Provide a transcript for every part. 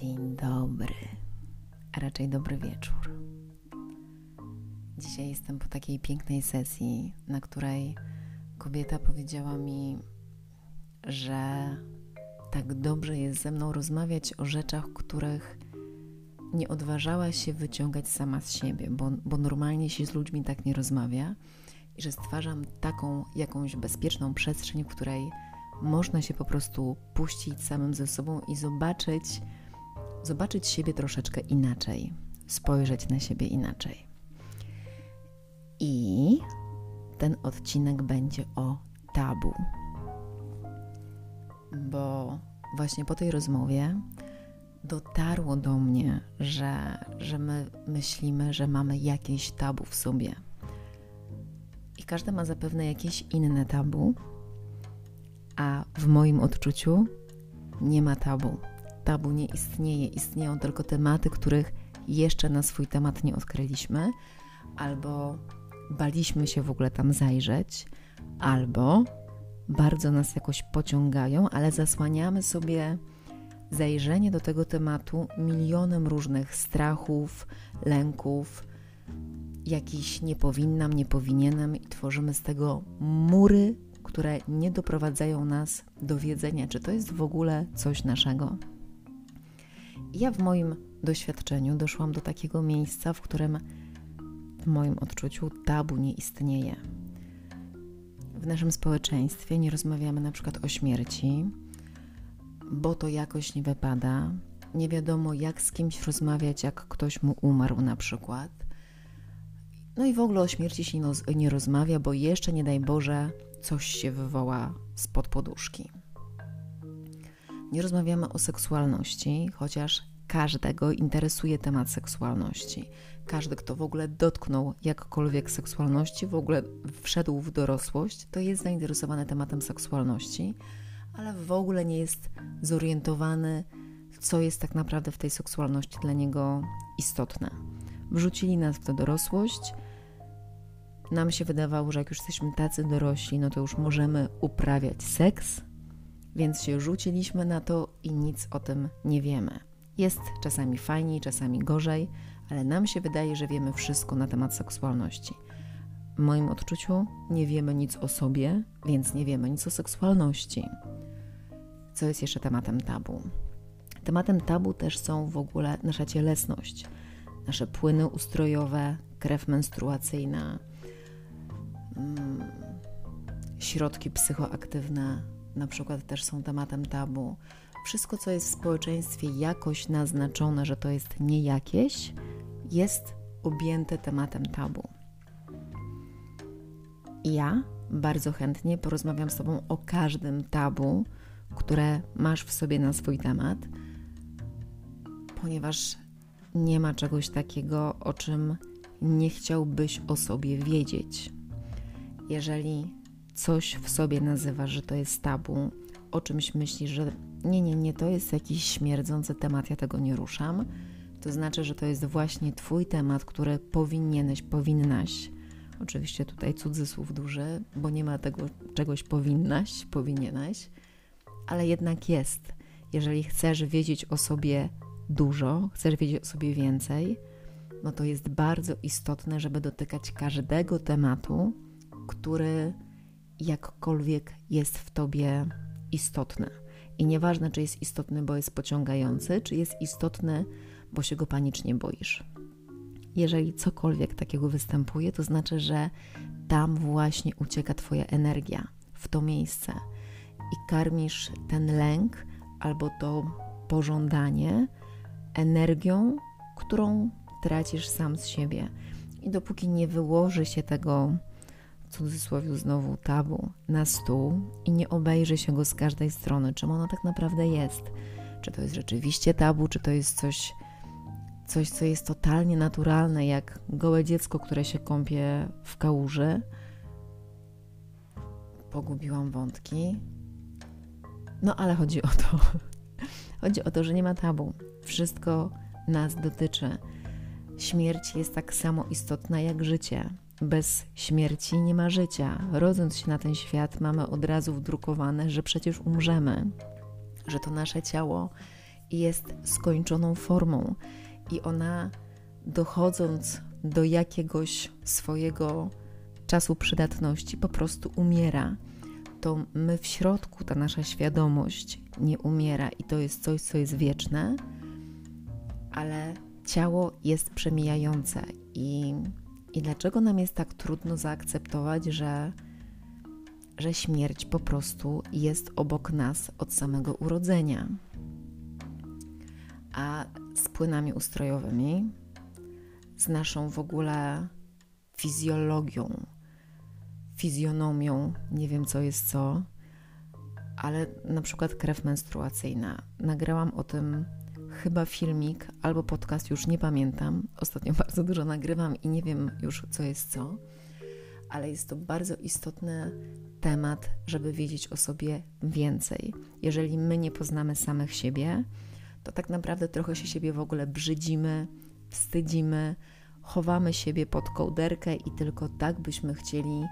Dzień dobry, a raczej dobry wieczór. Dzisiaj jestem po takiej pięknej sesji, na której kobieta powiedziała mi, że tak dobrze jest ze mną rozmawiać o rzeczach, których nie odważała się wyciągać sama z siebie, bo, bo normalnie się z ludźmi tak nie rozmawia i że stwarzam taką jakąś bezpieczną przestrzeń, w której można się po prostu puścić samym ze sobą i zobaczyć, zobaczyć siebie troszeczkę inaczej, spojrzeć na siebie inaczej. I ten odcinek będzie o tabu. Bo właśnie po tej rozmowie dotarło do mnie, że, że my myślimy, że mamy jakieś tabu w sobie. I każdy ma zapewne jakieś inne tabu, a w moim odczuciu nie ma tabu. Tabu nie istnieje, istnieją tylko tematy, których jeszcze na swój temat nie odkryliśmy, albo baliśmy się w ogóle tam zajrzeć, albo bardzo nas jakoś pociągają, ale zasłaniamy sobie zajrzenie do tego tematu milionem różnych strachów, lęków, jakiś nie powinnam, nie powinienem i tworzymy z tego mury, które nie doprowadzają nas do wiedzenia, czy to jest w ogóle coś naszego. Ja w moim doświadczeniu doszłam do takiego miejsca, w którym w moim odczuciu tabu nie istnieje. W naszym społeczeństwie nie rozmawiamy na przykład o śmierci, bo to jakoś nie wypada. Nie wiadomo, jak z kimś rozmawiać, jak ktoś mu umarł, na przykład. No i w ogóle o śmierci się nie rozmawia, bo jeszcze nie daj Boże, coś się wywoła spod poduszki. Nie rozmawiamy o seksualności, chociaż każdego interesuje temat seksualności. Każdy, kto w ogóle dotknął jakkolwiek seksualności, w ogóle wszedł w dorosłość, to jest zainteresowany tematem seksualności, ale w ogóle nie jest zorientowany, co jest tak naprawdę w tej seksualności dla niego istotne. Wrzucili nas w tę dorosłość. Nam się wydawało, że jak już jesteśmy tacy dorośli, no to już możemy uprawiać seks, więc się rzuciliśmy na to i nic o tym nie wiemy. Jest czasami fajniej, czasami gorzej, ale nam się wydaje, że wiemy wszystko na temat seksualności. W moim odczuciu nie wiemy nic o sobie, więc nie wiemy nic o seksualności. Co jest jeszcze tematem tabu? Tematem tabu też są w ogóle nasza cielesność, nasze płyny ustrojowe, krew menstruacyjna, mm, środki psychoaktywne, na przykład też są tematem tabu wszystko, co jest w społeczeństwie jakoś naznaczone, że to jest nie jakieś, jest objęte tematem tabu. Ja bardzo chętnie porozmawiam z Tobą o każdym tabu, które masz w sobie na swój temat, ponieważ nie ma czegoś takiego, o czym nie chciałbyś o sobie wiedzieć. Jeżeli coś w sobie nazywasz, że to jest tabu, o czymś myślisz, że nie, nie, nie, to jest jakiś śmierdzący temat, ja tego nie ruszam, to znaczy, że to jest właśnie Twój temat, który powinieneś, powinnaś. Oczywiście tutaj cudzysłów duży, bo nie ma tego czegoś powinnaś, powinieneś, ale jednak jest. Jeżeli chcesz wiedzieć o sobie dużo, chcesz wiedzieć o sobie więcej, no to jest bardzo istotne, żeby dotykać każdego tematu, który jakkolwiek jest w tobie istotny. I nieważne, czy jest istotny, bo jest pociągający, czy jest istotny, bo się go panicznie boisz. Jeżeli cokolwiek takiego występuje, to znaczy, że tam właśnie ucieka Twoja energia, w to miejsce i karmisz ten lęk albo to pożądanie energią, którą tracisz sam z siebie. I dopóki nie wyłoży się tego cudzysłowie znowu tabu na stół i nie obejrzy się go z każdej strony, czym ono tak naprawdę jest. Czy to jest rzeczywiście tabu, czy to jest coś, coś co jest totalnie naturalne, jak gołe dziecko, które się kąpie w kałuży. Pogubiłam wątki. No ale chodzi o to. Chodzi o to, że nie ma tabu. Wszystko nas dotyczy. Śmierć jest tak samo istotna jak życie. Bez śmierci nie ma życia. Rodząc się na ten świat, mamy od razu wdrukowane, że przecież umrzemy, że to nasze ciało jest skończoną formą i ona dochodząc do jakiegoś swojego czasu przydatności po prostu umiera. To my w środku, ta nasza świadomość nie umiera i to jest coś, co jest wieczne, ale ciało jest przemijające i, i dlaczego nam jest tak trudno zaakceptować, że, że śmierć po prostu jest obok nas od samego urodzenia? A z płynami ustrojowymi, z naszą w ogóle fizjologią, fizjonomią, nie wiem co jest co, ale na przykład krew menstruacyjna. Nagrałam o tym chyba filmik albo podcast, już nie pamiętam. Ostatnio bardzo dużo nagrywam i nie wiem już, co jest co, ale jest to bardzo istotny temat, żeby wiedzieć o sobie więcej. Jeżeli my nie poznamy samych siebie, to tak naprawdę trochę się siebie w ogóle brzydzimy, wstydzimy, chowamy siebie pod kołderkę i tylko tak byśmy chcieli,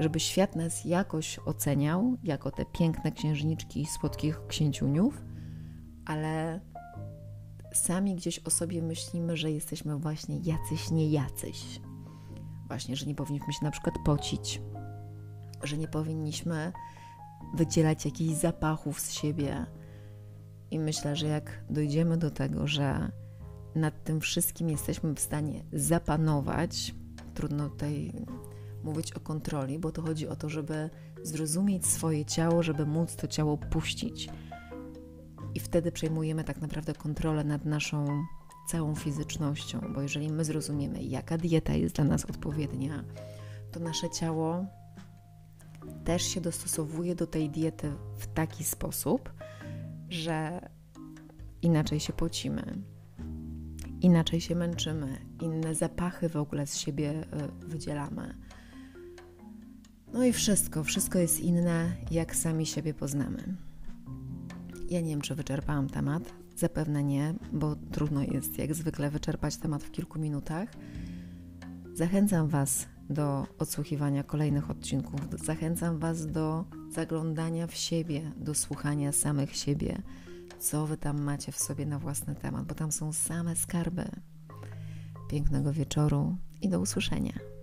żeby świat nas jakoś oceniał, jako te piękne księżniczki i słodkich księciuniów, ale sami gdzieś o sobie myślimy, że jesteśmy właśnie jacyś nie jacyś. Właśnie, że nie powinniśmy się na przykład pocić, że nie powinniśmy wydzielać jakichś zapachów z siebie. I myślę, że jak dojdziemy do tego, że nad tym wszystkim jesteśmy w stanie zapanować, trudno tutaj mówić o kontroli, bo to chodzi o to, żeby zrozumieć swoje ciało, żeby móc to ciało puścić i wtedy przejmujemy tak naprawdę kontrolę nad naszą całą fizycznością, bo jeżeli my zrozumiemy, jaka dieta jest dla nas odpowiednia, to nasze ciało też się dostosowuje do tej diety w taki sposób, że inaczej się pocimy, inaczej się męczymy, inne zapachy w ogóle z siebie e, wydzielamy. No i wszystko, wszystko jest inne, jak sami siebie poznamy. Ja nie wiem, czy wyczerpałam temat. Zapewne nie, bo trudno jest jak zwykle wyczerpać temat w kilku minutach. Zachęcam Was do odsłuchiwania kolejnych odcinków. Zachęcam Was do zaglądania w siebie, do słuchania samych siebie, co Wy tam macie w sobie na własny temat, bo tam są same skarby. Pięknego wieczoru i do usłyszenia.